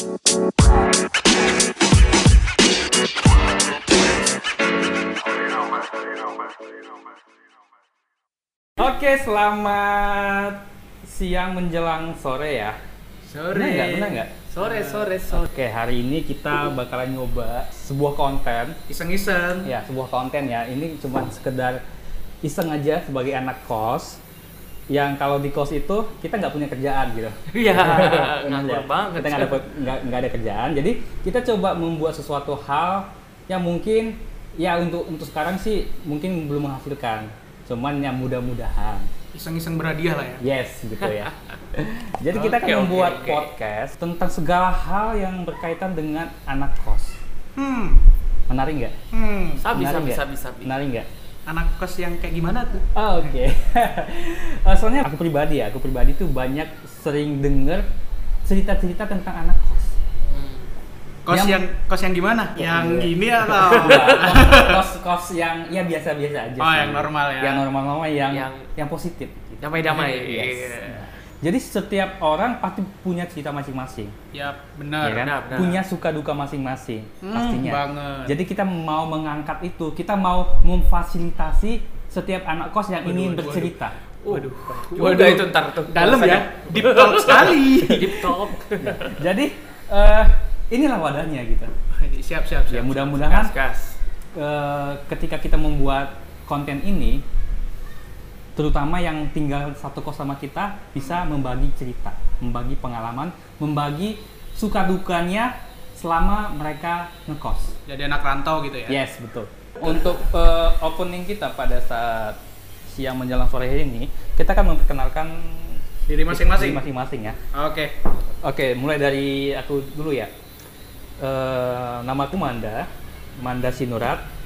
Oke, selamat siang menjelang sore ya. Sore. Benar nggak? Benar nggak? Sore, sore, sore. Oke, hari ini kita bakalan nyoba sebuah konten. Iseng-iseng. Ya, sebuah konten ya. Ini cuma sekedar iseng aja sebagai anak kos. Yang kalau di kos itu kita nggak punya kerjaan gitu. Iya, nganggur ya? banget. Kita nggak ada nggak nggak ada kerjaan. Jadi kita coba membuat sesuatu hal yang mungkin ya untuk untuk sekarang sih mungkin belum menghasilkan. Cuman yang mudah-mudahan. Iseng-iseng berhadiah lah ya. Yes, gitu ya. Jadi kita akan oke, membuat oke. podcast tentang segala hal yang berkaitan dengan anak kos. Hmm. Menarik nggak? Hmm. Menarik Sabi, sabi, nggak? sabi, sabi. Menarik nggak? Anak kos yang kayak gimana tuh? Oh, Oke. Eh, Soalnya aku pribadi ya, aku pribadi tuh banyak sering denger cerita-cerita tentang anak kos. Hmm. Kos Yang- yang, kos yang gimana? Ya, yang iya. gini atau? Enggak, kos, kos yang ya biasa-biasa aja Oh, sih. yang normal ya. Yang normal-normal yang yang, Yang- positif. Damai-damai. Yes. Iya. Jadi setiap orang pasti punya cerita masing-masing. ya benar. ya kan? benar, benar. Punya suka duka masing-masing Hmm, pastinya. banget. Jadi kita mau mengangkat itu, kita mau memfasilitasi setiap anak kos yang Waduh, ingin waduh, bercerita. Waduh. Udah itu ntar tuh. Dalam ya. Deep talk sekali. Deep talk. Jadi eh, inilah wadahnya gitu. siap, siap, siap. Ya mudah-mudahan eh, ketika kita membuat konten ini, terutama yang tinggal satu kos sama kita bisa membagi cerita, membagi pengalaman, membagi suka dukanya selama mereka ngekos. Jadi anak rantau gitu ya. Yes, betul. Untuk eh, opening kita pada saat siang menjelang sore hari ini, kita akan memperkenalkan Diri masing-masing. diri masing-masing ya. Oke. Oke, mulai dari aku dulu ya. Eh, namaku Manda, Manda Sinurat.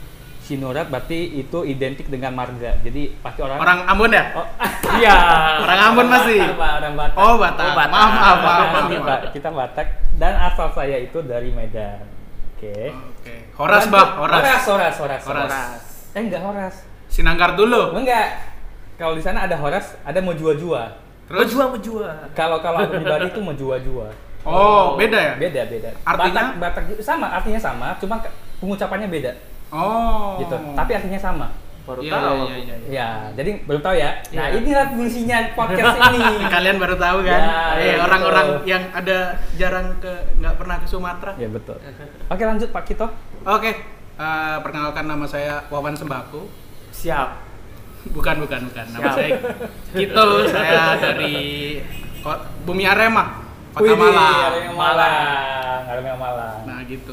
Sinurat berarti itu identik dengan marga. Jadi pasti orang Orang Ambon ya? Oh, Iya. Orang Ambon masih. Orang Batak. Oh, Batak. Oh, Batak. Maaf, maaf, maaf, Kita- maaf, kita, maaf. kita Batak dan asal saya itu dari Medan. Oke. Oke. Horas, Bah, Horas. Horas, Horas, Horas. Horas. Eh enggak Horas. Sinangkar dulu. Enggak. Kalau di sana ada Horas, ada Mojua-jua. Terus Menjual, menjual. Kalau kalau aku pribadi itu Mojua-jua. Oh, beda ya? Beda, beda. Artinya? Batak, Batak sama, artinya sama, cuma pengucapannya beda. Oh. Gitu. Tapi artinya sama. Baru Iya, tahu. iya, iya, iya. Ya, jadi belum tahu ya. Nah, Iya. inilah fungsinya podcast ini. Kalian baru tahu kan? Ya, Eh, iya, orang-orang betul. yang ada jarang ke nggak pernah ke Sumatera. ya betul. Oke, lanjut Pak Kito. Oke, eh, perkenalkan nama saya Wawan Sembako. Siap. Bukan, bukan, bukan. Nama Siap. saya Kito. saya dari Bumi Arema, Kota Malang. Arema Malang. Arema Malang. Nah, gitu.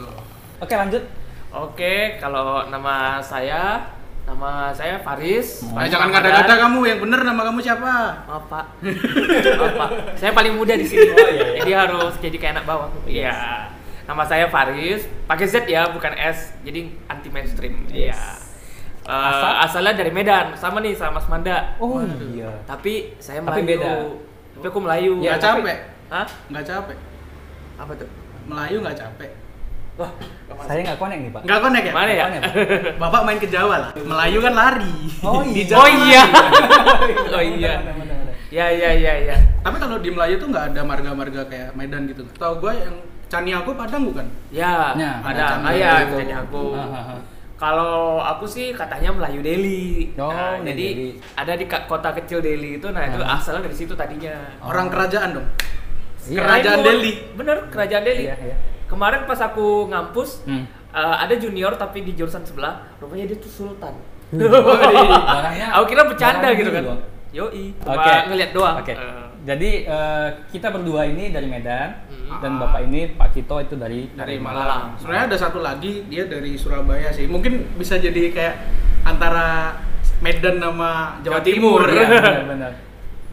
Oke, lanjut. Oke, kalau nama saya, nama saya Faris. Faris jangan kata-kata kamu yang bener nama kamu siapa? Maaf Pak. Maaf Pak. Saya paling muda di sini. Oh, iya, iya. Jadi harus jadi kayak anak bawang. Iya. Nama saya Faris, pakai Z ya, bukan S. Jadi anti mainstream. Yes. Iya. Eh, Asal? asalnya dari Medan, sama nih sama Mas Manda. Oh Waduh. iya. Tapi saya Tapi Melayu. beda. Tapi aku Melayu. Ya, tapi- capek? Hah? Nggak capek? Apa tuh? Melayu nggak capek? Wah, Saya nggak connect nih, Pak. Nggak konek ya? Mana ya? Connect. Bapak main ke Jawa lah. Melayu kan lari. Oh, Di iya. Jawa Oh iya. Benar, oh iya. Ya ya ya ya. Tapi kalau di Melayu tuh nggak ada marga-marga kayak Medan gitu. Tahu gue yang Cani aku Padang bukan? Ya, Ya, ada. Ah, ya, aku. Ah, ah. Kalau aku sih katanya Melayu Delhi. Oh, nah, Melayu jadi Delhi. ada di kota kecil Delhi itu, nah itu Ah. asalnya dari situ tadinya. Orang kerajaan dong. Iya. Kerajaan itu- Delhi. Bener, kerajaan Delhi. Iya, iya. Kemarin pas aku ngampus, Hmm. eh, ada junior tapi di jurusan sebelah, rupanya dia tuh sultan. Barangnya- aku kira bercanda barang gitu kan. loh. Yoi, Oke. cuma ngeliat doang. Oke. Eh, Jadi eh, kita berdua ini dari Medan Hmm. dan Bapak ini Pak Kito itu dari Dari Malang. Malang. Sebenarnya ada satu lagi dia dari Surabaya sih. Mungkin bisa jadi kayak antara Medan sama Jawa, Jawa Timur. Timur. Iya, benar-benar.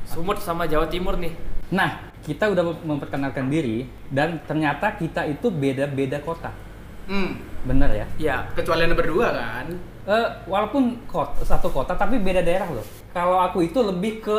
Sumut sama Jawa Timur nih. Nah, kita udah memperkenalkan diri dan ternyata kita itu beda-beda kota. Hmm. Bener ya? Ya, Kecuali anda berdua kan. Eh, walaupun kot, satu kota tapi beda daerah loh. Kalau aku itu lebih ke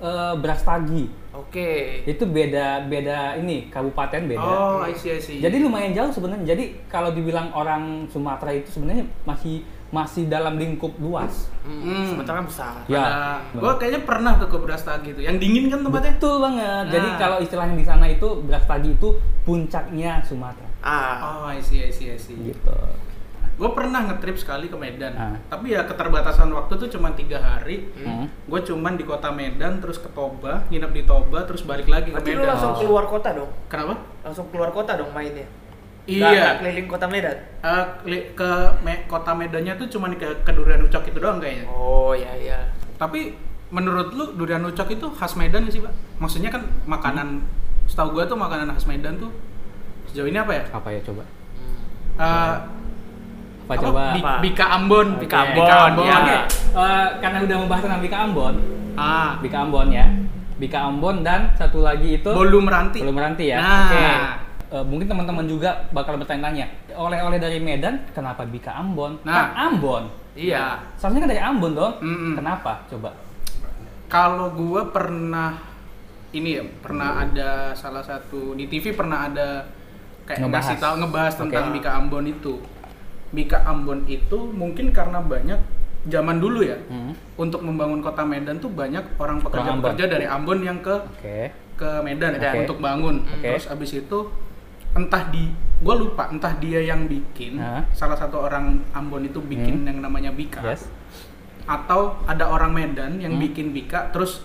eh, Brastagi. oke. Itu beda beda ini kabupaten beda. Oh, I see, I see. Jadi lumayan jauh sebenarnya. Jadi kalau dibilang orang Sumatera itu sebenarnya masih masih dalam lingkup luas. Hmm, sementara besar. Ya. Ada, gua kayaknya pernah ke Brastagi itu. Yang dingin kan tempatnya? Betul banget. Jadi Nah. kalau istilahnya di sana itu Brastagi itu puncaknya Sumatera. Ah. Oh, I see, I see, I see. Gitu. Gue pernah ngetrip sekali ke Medan, Ah. tapi ya keterbatasan waktu tuh cuma tiga hari. Hmm. Gue cuman di kota Medan, terus ke Toba, nginep di Toba, terus balik lagi ke Berarti lu Medan. langsung keluar kota dong? Kenapa? Langsung keluar kota dong mainnya? Iya. nggak keliling kota Medan? Eh, keli- ke Me- kota Medannya tuh cuman ke, ke Durian Ucok itu doang kayaknya. Oh iya iya. Tapi menurut lu Durian Ucok itu khas Medan sih, Pak? Maksudnya kan makanan, setahu gue tuh makanan khas Medan tuh sejauh ini apa ya? Apa ya coba? Eh, Apa, coba? Bi- Apa? Bika Ambon. Bika Oke. Ambon, Ambon. ya. Oke, eh, karena udah membahas tentang Bika Ambon, Ah, Bika Ambon ya. Bika Ambon dan satu lagi itu Bolu Meranti. Belum Meranti ya. Nah. Oke. Eh, mungkin teman-teman juga bakal bertanya-tanya, oleh-oleh dari Medan, kenapa Bika Ambon? Nah. Kan Ambon. Iya. Seharusnya kan dari Ambon dong. Mm-mm. Kenapa? Coba. Kalau gua pernah ini ya, pernah ada salah satu di TV pernah ada kayak Ngebahas. ngasih tahu ngebahas tentang. Bika Ambon itu. Bika Ambon itu mungkin karena banyak zaman dulu ya Hmm. untuk membangun kota Medan tuh banyak orang pekerja Ambon. pekerja dari Ambon yang ke Oke. ke Medan Medan. untuk bangun. Oke. Terus abis itu entah di gua lupa entah dia yang bikin Hah? salah satu orang Ambon itu bikin Hmm. yang namanya Bika Yes. atau ada orang Medan yang Hmm. bikin Bika terus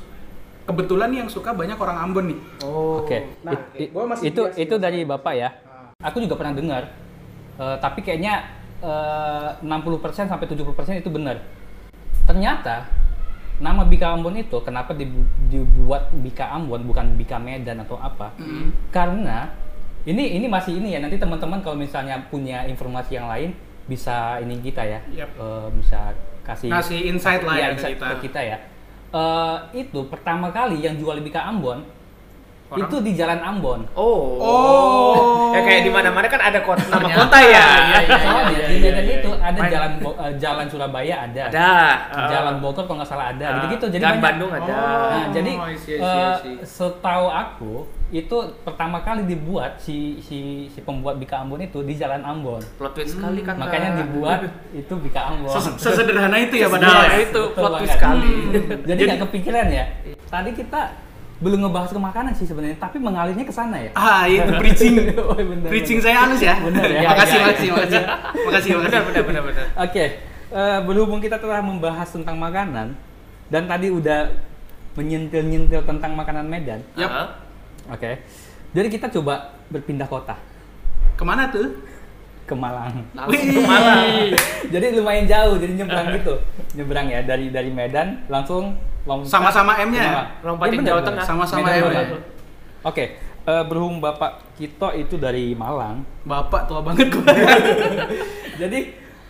kebetulan yang suka banyak orang Ambon nih. Oh. Oke. Nah, It- it- gua masih itu itu sih. dari Bapak ya. Ah. Aku juga pernah dengar. Eh, tapi kayaknya eh, 60% sampai 70% itu benar. Ternyata nama Bika Ambon itu kenapa dibu- dibuat Bika Ambon bukan Bika Medan atau apa? Mm. Karena ini ini masih ini ya nanti teman-teman kalau misalnya punya informasi yang lain bisa ini kita ya. Yap. Eh, bisa kasih Ngasih insight lah ya Iya, ke insight kita. ke kita ya. Eh, itu pertama kali yang jual Bika Ambon Orang? itu di Jalan Ambon. Oh. Oh. Ya kayak di mana-mana kan ada kota nama Ternyata. kota ya. Iya, iya, iya. Di Medan iya, itu iya. ada Main- jalan Bo- eh, jalan Surabaya ada. Ada. Ah. Jalan Bogor kalau nggak salah ada. Ah. Gitu-gitu jadi Jalan banyak. Bandung ada. Oh. Nah, jadi I see, I see, I eh, see. setahu aku itu pertama kali dibuat si si si pembuat Bika Ambon itu di Jalan Ambon. Plot twist sekali kan. Makanya dibuat itu Bika Ambon. Ses- Sesederhana itu ya Iya, padahal. ya? itu plot twist sekali. Hmm. Jadi nggak kepikiran ya. Tadi kita belum ngebahas ke makanan sih sebenarnya, tapi mengalirnya ke sana ya. Ah, itu preaching. Oh, bener, preaching bener. saya halus ya. Bener ya. makasih, Ya, ya. makasih, makasih. Makasih, makasih. Benar benar benar benar. Oke, eh, berhubung kita telah membahas tentang makanan dan tadi udah menyentil-nyentil tentang makanan Medan. Ah. Oke. Jadi kita coba berpindah kota Ke mana tuh? ke Malang. Wih. ke Malang. jadi lumayan jauh, jadi nyebrang gitu. Nyebrang ya dari dari Medan langsung lompat Sama-sama M-nya ya? Iya, bener, Jawa. Tengah. Sama-sama Medan M Malang. ya? Oke, eh, berhubung Bapak Kito itu dari Malang, Bapak tua banget gua. Jadi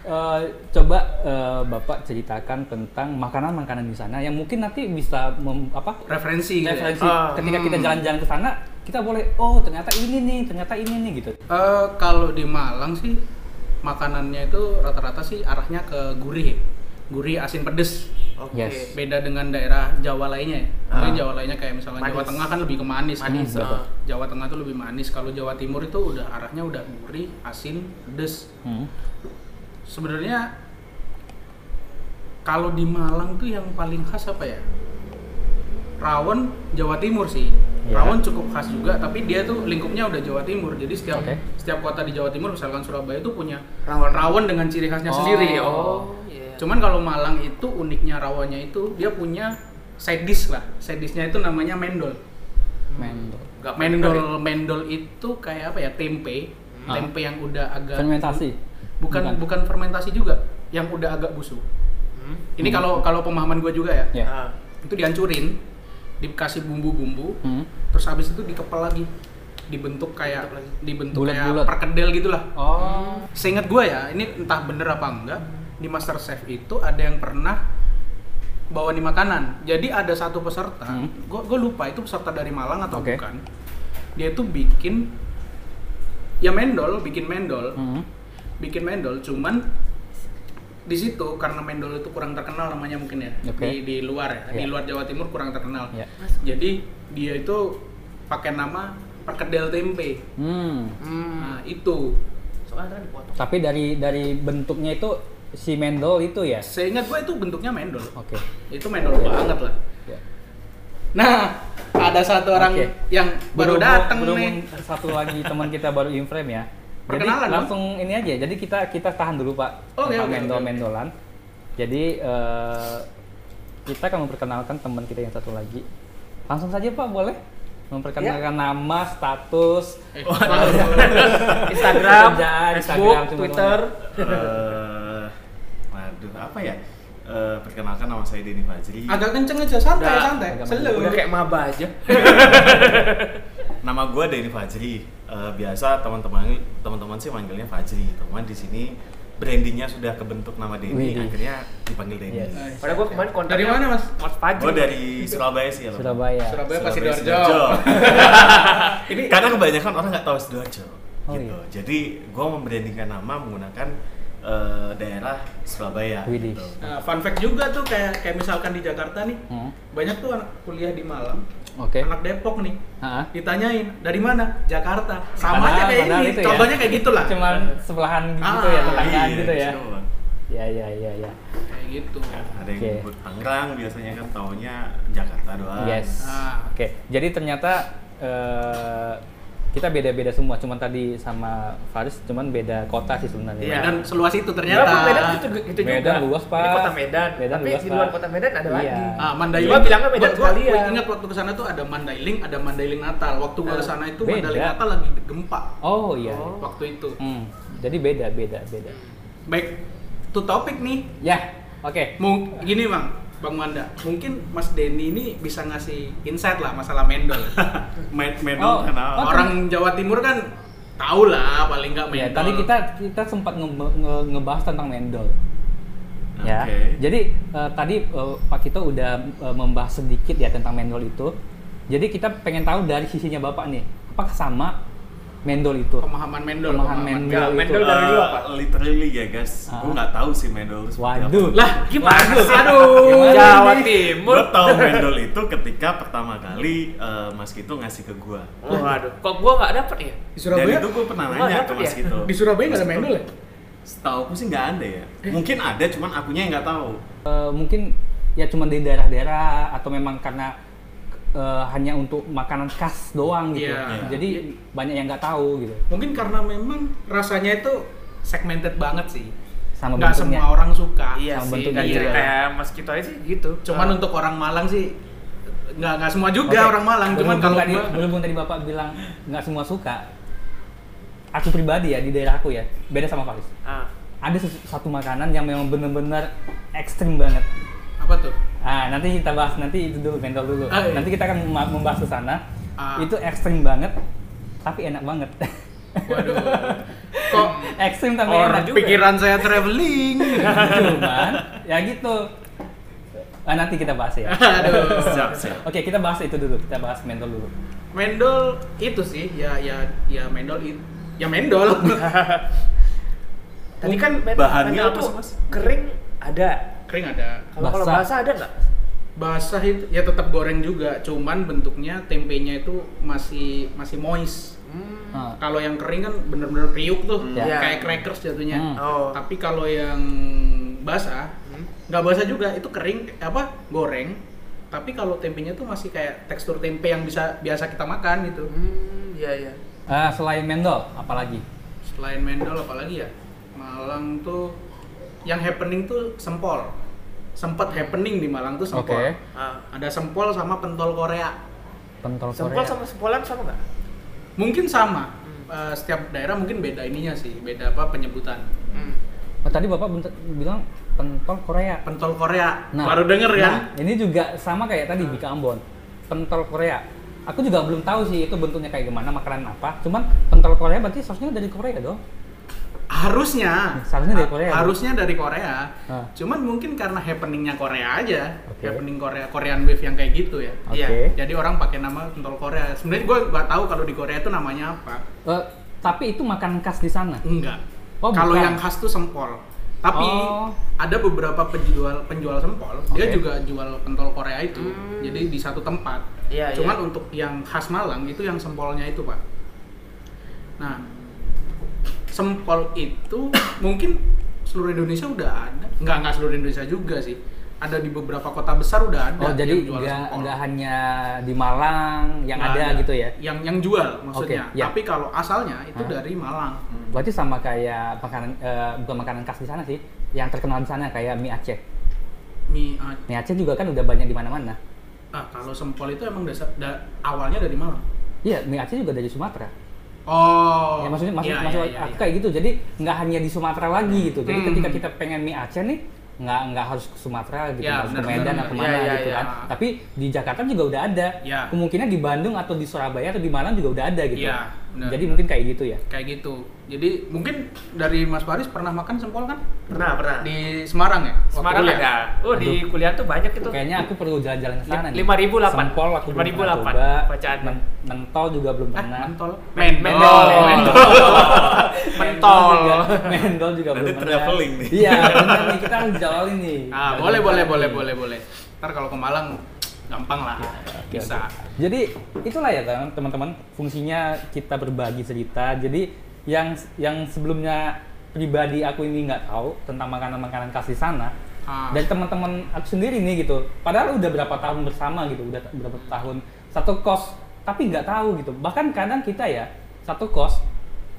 eh, coba eh, Bapak ceritakan tentang makanan-makanan di sana yang mungkin nanti bisa mem- apa Referensi gitu. ya? referensi Ah, ketika hmm. kita jalan-jalan ke sana kita boleh oh ternyata ini nih ternyata ini nih gitu. Eh, kalau di Malang sih makanannya itu rata-rata sih arahnya ke gurih, ya. Gurih asin pedes. Oke. Yes. Beda dengan daerah Jawa lainnya. ya. Mungkin Ah. Jawa lainnya kayak misalnya Jawa Manis. Tengah kan lebih ke manis. kan. Manis. Hmm, ah. Jawa Tengah tuh lebih manis. Kalau Jawa Timur itu udah arahnya udah gurih, asin, pedes. Hmm. Sebenarnya kalau di Malang tuh yang paling khas apa ya? Rawon Jawa Timur sih. Ya. Rawon cukup khas juga, tapi dia tuh lingkupnya udah Jawa Timur. Jadi setiap Oke. setiap kota di Jawa Timur, misalkan Surabaya itu punya Rawon. rawon dengan ciri khasnya Oh. sendiri. Oh. Iya. Cuman kalau Malang itu uniknya rawonnya itu dia punya side dish lah. Side dishnya itu namanya mendol. Mendol. Nggak Mendol mendol itu kayak apa ya? Tempe. Ah. Tempe yang udah agak Fermentasi. Bukan, bukan fermentasi juga, yang udah agak busuk. Hmm. Ini Hmm. kalau kalau pemahaman gue juga ya, Ya. Ah. itu dihancurin, dikasih bumbu-bumbu, Hmm. terus habis itu dikepel lagi, dibentuk kayak Dibentuk kayak perkedel gitulah. Oh. Seingat gue ya, ini entah bener apa enggak, di Master Chef itu ada yang pernah bawa di makanan. Jadi ada satu peserta, Hmm. gue gue lupa itu peserta dari Malang atau Oke. bukan. Dia tuh bikin ya mendol, bikin mendol, Hmm. bikin mendol, cuman di situ karena mendol itu kurang terkenal namanya mungkin ya Oke. di di luar ya, di Iya. luar Jawa Timur kurang terkenal. Ya. Jadi dia itu pakai nama perkedel tempe. Hmm. Hmm. Nah itu Soalnya kan dipotong. Tapi dari dari bentuknya itu si mendol itu ya. Seingat gue itu bentuknya mendol. Oke. Itu mendol banget lah. Ya. Nah, ada satu orang Oke. yang baru datang nih. Satu lagi teman kita baru in frame ya. Jadi Perkenalan, dong. langsung ini aja. Jadi kita kita tahan dulu Pak Oke, tentang oke, mendol oke. mendolan. Jadi eh, kita akan memperkenalkan teman kita yang satu lagi. Langsung saja Pak boleh memperkenalkan Ya. nama, status, Eh, Instagram, Kerjaan, Facebook, Instagram, Twitter. Eh, waduh, apa ya? Eh, perkenalkan nama saya Denny Fajri. Agak kenceng aja, santai, Udah, santai. Slow. Udah kayak maba aja. Nama gue Denny Fajri. Eh, biasa teman-teman teman-teman sih manggilnya Fajri. Teman di sini brandingnya sudah kebentuk nama Denny, akhirnya dipanggil Denny. Yes. Padahal gua kemarin kontaknya Dari mana, Mas? Mas Fajri. Gue dari Surabaya sih ya. Bang. Surabaya. Surabaya pasti Surabaya, Sidoarjo. Ini karena kebanyakan orang nggak tahu Sidoarjo. Oh, gitu. iya. Jadi gue membrandingkan nama menggunakan eh, daerah Surabaya. Widih. Gitu. Nah, fun fact juga tuh kayak kayak misalkan di Jakarta nih, Hmm. banyak tuh anak kuliah di Malang, Oke. anak Depok nih, Ha-ha. ditanyain dari mana? Jakarta. Sama aja kayak ini, itu ya. contohnya kayak gitulah. Cuman sebelahan gitu Ah, ya, tetanggaan Iya, gitu ya. coba. Ya ya ya ya. Kayak gitu. Ada yang Oke. nyebut Tangerang biasanya kan taunya Jakarta doang. Yes. Ah. Oke. Jadi ternyata eh, kita beda-beda semua. Cuman tadi sama Faris cuman beda kota sih sebenarnya. Iya. Medan seluas itu Ternyata. ternyata. Medan gitu, gitu juga. Medan luas, Pak. Di kota Medan. Medan Tapi luas, di luar kota Medan ada Iya. lagi. Ah, Mandailing. Gua bilangnya Medan Gua- gua- sekalian. gua ingat waktu ke sana tuh ada Mandailing, ada Mandailing Natal. Waktu gua ke sana itu beda. Mandailing Natal lagi gempa Oh iya. Oh. waktu itu. Hmm. Jadi beda beda beda. Baik, to topik nih. Ya. Oke. Mung, gini bang, bang Manda, mungkin Mas Denny ini bisa ngasih insight lah masalah mendol. Med Oh, kenal. oh, Orang Jawa Timur kan tahu lah paling nggak Ya, mendol. tadi kita kita sempat nge- nge- ngebahas tentang mendol. Ya. Oke. Jadi eh, tadi eh, Pak Kito udah eh, membahas sedikit ya tentang mendol itu. Jadi kita pengen tahu dari sisinya Bapak nih, apakah sama mendol itu? pemahaman mendol. Pemahaman pemahaman. mendol. Enggak, mendol dari dulu apa? Eh, literally ya guys, Ah. gue nggak tahu sih mendol Waduh. apa. Lah, Gimana sih? Aduh. Gimana Jawa? Timur. Gue tahu mendol itu ketika pertama kali eh, Mas Kito ngasih ke gue. Waduh, kok gua nggak dapet ya? Di Dan Surabaya? itu gue pernah nanya ke Mas ya? Kito. Di Surabaya nggak ada mendol ya? Setahu aku sih nggak ada ya. Mungkin ada, cuman akunya yang nggak tahu. Eh, mungkin ya cuma di daerah-daerah atau memang karena eh, hanya untuk makanan khas doang gitu. Iya. Jadi banyak yang nggak tahu gitu. Mungkin karena memang rasanya itu segmented banget sih. Sama Nggak bentuknya. semua orang suka. Iya Sama sih, bentuknya juga. cerita Mas Kito aja sih gitu. Cuman Eh, untuk orang Malang sih nggak nggak semua juga Oke. orang Malang. Cuman Berhubung kalau tadi, berhubung tadi Bapak bilang nggak semua suka. Aku pribadi ya di daerah aku ya, beda sama Faris. ah. Ada satu makanan yang memang benar-benar ekstrim banget. Apa tuh? Ah, nanti kita bahas nanti itu dulu, mendol dulu. Ah, iya. Nanti kita akan mem- membahas ke sana. Ah. Itu ekstrim banget, tapi enak banget. Waduh. Kok ekstrim tapi Orang enak. juga. pikiran saya traveling? Cuman ya gitu. Ah, nanti kita bahas ya. Aduh. Siap, siap. Oke, kita bahas itu dulu. Kita bahas mendol dulu. Mendol itu sih ya ya ya mendol itu ya mendol. Tadi kan men- Bahannya apa tuh sih, Mas? Kering ada. Kering ada. Kalau kalau Basah. basah ada nggak? Basah itu ya tetap goreng juga, cuman bentuknya tempenya itu masih masih moist. Hmm. Ah, Kalau yang kering kan bener-bener kriuk tuh, Hmm. Ya. kayak crackers jatuhnya. Hmm. Oh. Tapi kalau yang basah, Hmm. nggak basah juga, itu kering apa goreng. Tapi kalau tempenya tuh masih kayak tekstur tempe yang bisa biasa kita makan gitu. Hmm, iya iya. ah, selain mendol, apalagi? Selain mendol apalagi ya? Malang tuh yang happening tuh sempol. Sempet happening di Malang tuh sempol. Oke. Ah. Ada sempol sama pentol Korea. Pentol Sempol Korea. sama sempolan sama nggak? Mungkin sama. Hmm. Eh, setiap daerah mungkin beda ininya sih, beda apa penyebutan. Hmm. Oh, tadi Bapak bentar- bilang pentol Korea. Pentol Korea. Nah, Baru denger kan? nah, ini juga sama kayak tadi Bika Ambon. Pentol Korea. Aku juga belum tahu sih itu bentuknya kayak gimana, makanan apa. Cuman pentol Korea berarti sausnya dari Korea dong. Harusnya. Seharusnya dari Korea, Ha- Harusnya dari Korea. Ah. Cuman mungkin karena happeningnya Korea aja. Oke. Happening Korea, Korean Wave yang kayak gitu ya. Oke. Iya. Jadi orang pakai nama pentol Korea. Sebenarnya gue nggak tahu kalau di Korea itu namanya apa. Eh, tapi itu makanan khas di sana. Enggak. Oh, kalau yang khas tuh sempol. Tapi Oh. ada beberapa penjual penjual sempol, dia Oke. juga jual pentol Korea itu. Hmm. Jadi di satu tempat. Iya, Cuman iya. untuk yang khas Malang itu yang sempolnya itu, Pak. Nah, sempol itu mungkin seluruh Indonesia udah ada. Enggak enggak seluruh Indonesia juga sih. Ada di beberapa kota besar udah ada. Oh jadi yang jual nggak nggak hanya di Malang yang Nggak ada, gitu ya? Yang yang jual maksudnya. Oke, ya. Tapi kalau asalnya itu Hah? dari Malang. Berarti sama kayak makanan eh, bukan makanan khas di sana sih, yang terkenal di sana kayak mie Aceh. Mie Aceh. Mie Aceh juga kan udah banyak di mana-mana. Ah, kalau sempol itu emang dasar da- awalnya dari Malang. Iya, mie Aceh juga dari Sumatera. Oh. ya maksudnya maksud, iya, maksud iya, iya, aku kayak gitu. Jadi nggak hanya di Sumatera lagi gitu. Jadi Hmm. ketika kita pengen mie Aceh nih nggak nggak harus ke Sumatera gitu, Ya, harus ke Medan atau mana Iya, iya, gitu iya. kan. Tapi di Jakarta juga udah ada. Ya. Kemungkinan di Bandung atau di Surabaya atau di Malang juga udah ada gitu. Iya, benar. Jadi mungkin kayak gitu ya. Kayak gitu. Jadi mungkin dari Mas Faris pernah makan sempol kan? Pernah, pernah. Di Semarang ya? Waktu Semarang kuliah? ada. Oh, di kuliah tuh banyak itu. Kayaknya aku perlu jalan-jalan ke sana nih. 5.008. Sempol aku belum 5.008 pernah coba. bacaan. Men- mentol juga belum Eh, pernah. mentol. Men- mendol. Mendol. Mentol. juga, mendol juga Nanti belum pernah. traveling nih. Iya, benar nih kita harus jalanin nih. Ah, boleh, boleh, boleh, boleh, boleh. Ntar kalau ke Malang gampang lah. Oke, Bisa. oke. Jadi itulah ya teman- teman-teman fungsinya kita berbagi cerita. Jadi yang yang sebelumnya pribadi aku ini nggak tahu tentang makanan-makanan khas di sana. Ah. Dari teman-teman aku sendiri nih gitu. Padahal udah berapa tahun bersama gitu, udah berapa tahun satu kos, tapi nggak tahu gitu. Bahkan kadang kita ya satu kos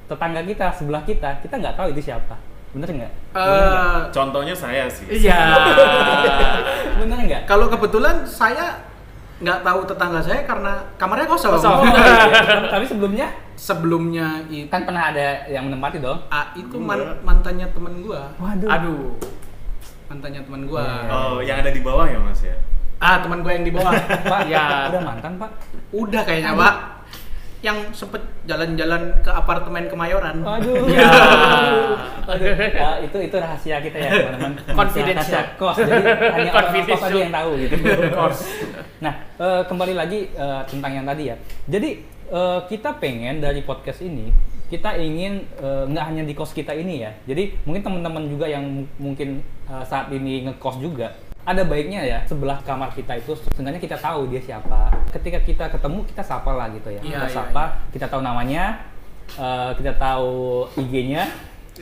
tetangga kita sebelah kita kita nggak tahu itu siapa. Bener nggak? Eh, Contohnya saya sih. Iya. Bener nggak? kalau kebetulan saya nggak tahu tetangga saya karena kamarnya kosong. Kosong. Oh, iya. Tapi sebelumnya Sebelumnya itu kan pernah ada yang menempati dong. ah, itu man- mantannya temen gua. Waduh. Aduh. Mantannya temen gua. Iya. Oh, yang ada di bawah ya Mas ya? Ah, teman gua yang di bawah. Pak, Ya. udah mantan pak? Udah kayaknya, Pak. Yang sempet jalan-jalan ke apartemen Kemayoran. Aduh. Ya. Aduh. Ya, itu itu rahasia kita ya teman-teman. Confidential. Kos. Jadi hanya orang kos Confidential. aja yang tahu gitu. Kos. Nah eh, kembali lagi eh, tentang yang tadi ya. Jadi eh, kita pengen dari podcast ini kita ingin eh, nggak hanya di kos kita ini ya. Jadi mungkin teman-teman juga yang mu- mungkin saat ini ngekos juga ada baiknya ya sebelah kamar kita itu sebenarnya kita tahu dia siapa. Ketika kita ketemu kita sapa lah gitu ya. Iya, kita iya, sapa, kita tahu namanya, eh, kita tahu IG-nya.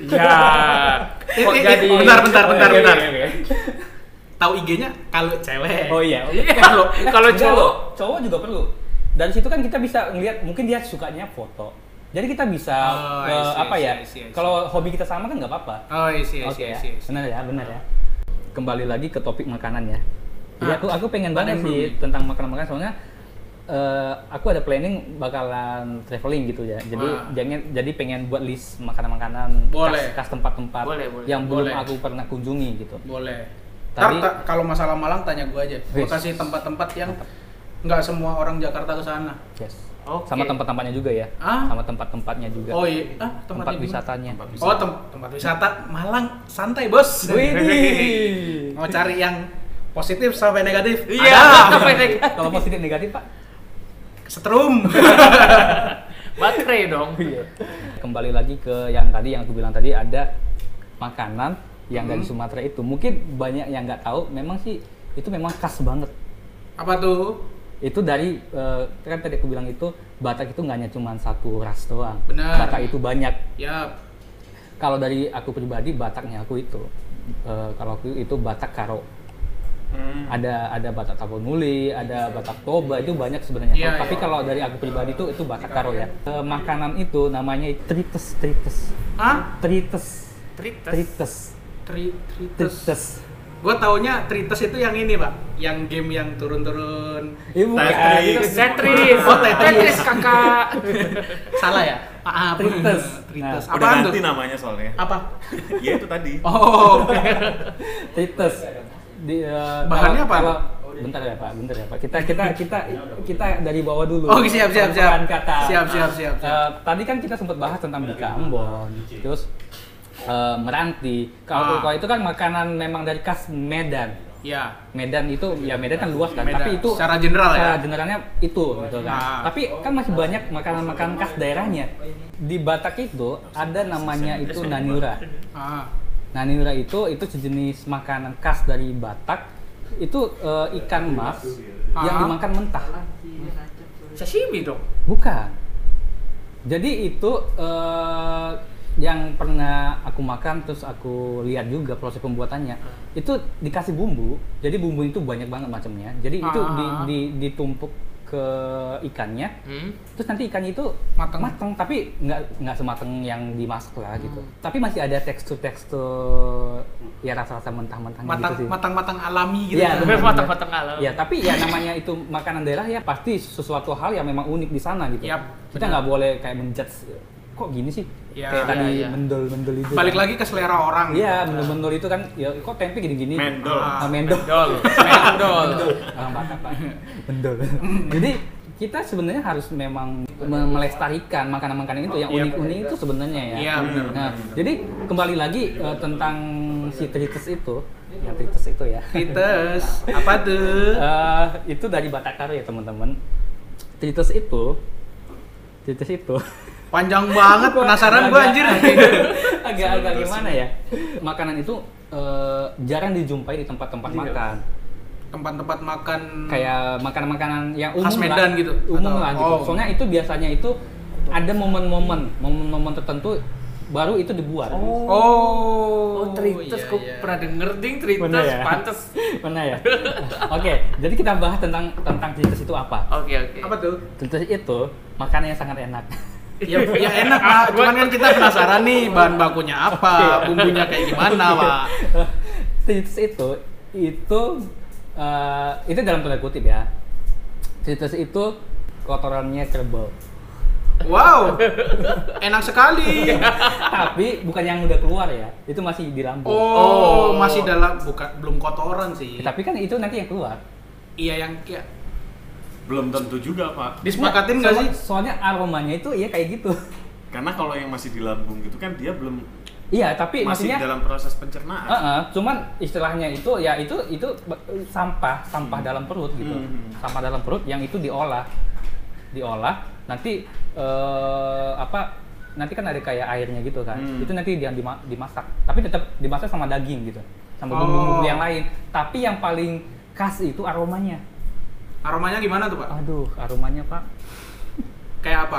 Ya. Kok eh, eh, jadi bentar, bentar, bentar, bentar. Tahu IG-nya kalau cewek. Oh iya. Kalau- kalau cowok? cowok juga perlu. Dari situ kan kita bisa ngelihat mungkin dia sukanya foto. Jadi kita bisa Oh, eh, see, apa see, ya? Kalau hobi kita sama kan nggak apa-apa. Oh, isi, Oke isi, ya, isi, isi. benar ya, benar ya. Kembali lagi ke topik makanan ya. Jadi Ah, aku aku pengen banget yang sih tentang makanan-makanan soalnya eh, aku ada planning bakalan traveling gitu ya. Jadi Wah. jangan jadi pengen buat list makanan-makanan Boleh. khas, khas tempat-tempat Boleh, boleh. yang belum Boleh. aku pernah kunjungi gitu. Boleh. Tadi- Ntar ta- kalau masalah Malang tanya gua aja. Gua Wis. kasih tempat-tempat yang nggak semua orang Jakarta ke sana. Yes. Oke. Sama tempat-tempatnya juga ya. Ah? Sama tempat-tempatnya juga. Oh iya, ah, tempat wisatanya. Tempat Oh, tem- tempat wisata Malang santai, Bos. Widih. Mau cari yang positif sampai negatif? Iya, Ada. sampai naik. Kalau positif negatif pak? Setrum. Baterai dong. Iya. Kembali lagi ke yang tadi yang aku bilang tadi ada makanan yang dari Hmm. Sumatera itu. Mungkin banyak yang nggak tahu. Memang sih itu memang khas banget. Apa tuh? Itu dari eh, kan tadi aku bilang itu Batak itu nggak hanya cuma satu ras doang. Benar. Batak itu banyak. Ya, Kalau dari aku pribadi Bataknya aku itu eh, kalau aku itu Batak Karo. Hmm. ada ada Batak Tapanuli, ada Batak Toba itu banyak sebenarnya. Iya, Tapi iya. kalau dari aku pribadi itu itu Batak Karo ya. Eh, makanan itu namanya trites trites ah, trites Trites. trites tri trites. trites. Gua taunya trites itu yang ini, Pak. Yang game yang turun-turun. Ibu Tetris. Tetris. Oh, Tetris. Tetris kakak. Salah ya? Maaf. Trites. Trites. Nah, Udah ganti tuh? namanya soalnya. Apa? ya itu tadi. Oh, oke. trites. Di, eh, Bahannya apa? kalau- bentar ya Pak, bentar ya Pak. Kita kita kita kita dari bawah dulu. Oh, siap, siap, siap. Kata. Siap, siap, siap, siap. Eh, tadi kan kita sempat bahas tentang Bika Ambon, terus eh, Meranti. Kalau Ah. itu kan makanan memang dari khas Medan. Ya. Medan itu ya Medan kan luas kan, Medan. tapi itu Secara general ya? secara generalnya itu gitu kan. Nah. Tapi kan masih banyak makanan-makanan khas daerahnya. Di Batak itu ada namanya itu nanura. Ah. Nanura itu itu sejenis makanan khas dari Batak. Itu eh, ikan mas yang Ah. dimakan mentah. Sashimi dong. Bukan. Jadi itu eh, yang pernah aku makan terus aku lihat juga proses pembuatannya itu dikasih bumbu jadi bumbu itu banyak banget macamnya jadi itu di, Ah. di, ditumpuk ke ikannya Hmm? terus nanti ikannya itu Mateng. mateng tapi nggak nggak semateng yang dimasak lah gitu Hmm. tapi masih ada tekstur tekstur ya rasa-rasa mentah-mentahnya matang gitu sih matang matang alami gitu Iya, kan. bener. Matang-matang alam. Ya, tapi ya namanya itu makanan daerah ya pasti sesuatu hal yang memang unik di sana gitu. Yap, Kita nggak boleh kayak menjudge kok gini sih. Ya, kayak tadi iya, iya. mendol-mendol itu. balik kan. lagi ke selera orang Iya, mendol-mendol itu kan ya kok tempe gini-gini. Mendol. Ah, mendol. Mendol. Mendol. Orang Batak, Pak. Mendol. Jadi kita sebenarnya harus memang me- melestarikan makanan-makanan itu yang Iya, unik-unik itu sebenarnya ya. Iya, benar. Nah, jadi kembali lagi eh, tentang si tritis itu, yang tritis itu ya. Trites apa tuh Eh, itu dari Batakar ya teman-teman. Tritus itu, Tritus itu panjang banget penasaran gua anjir agak-agak gimana ya? Makanan itu eh, jarang dijumpai di tempat-tempat Iya. makan. tempat-tempat makan Kayak makanan-makanan yang umum Khas Medan lah. gitu? Umum Atau- lah gitu. oh. Soalnya itu biasanya itu ada momen-momen, momen-momen tertentu baru itu dibuat. oh Oh, Tritus iya, kok iya. pernah denger ding Tritus Bener ya? pantes. Mana ya? Oke, jadi kita bahas tentang tentang Tritus itu apa? Oke oke. apa tuh Tritus itu makanan yang sangat enak. ya, ya enak pak cuman kan kita penasaran nih bahan bakunya apa bumbunya kayak gimana pak Tritus itu itu eh, itu dalam tanda kutip ya. Tritus itu kotorannya kerbau. wow enak sekali Tapi bukan yang udah keluar ya. Itu masih di lambung. oh, Oh. masih dalam bukan belum kotoran sih Tapi kan itu nanti yang keluar. iya yang ya, Belum tentu juga, Pak. disepakatin nggak sih Soalnya aromanya itu ya kayak gitu. Karena kalau yang masih di lambung gitu kan dia belum Iya, tapi masih maksudnya dalam proses pencernaan. Heeh, cuman istilahnya itu ya itu itu sampah sampah dalam perut gitu Hmm. sampah dalam perut yang itu diolah diolah nanti eh, apa nanti kan ada kayak airnya gitu kan Hmm. itu nanti dia dima- dimasak tapi tetap dimasak sama daging gitu sama Oh. bumbu-bumbu yang lain tapi yang paling khas itu aromanya aromanya gimana tuh pak? Aduh aromanya pak. Kayak apa?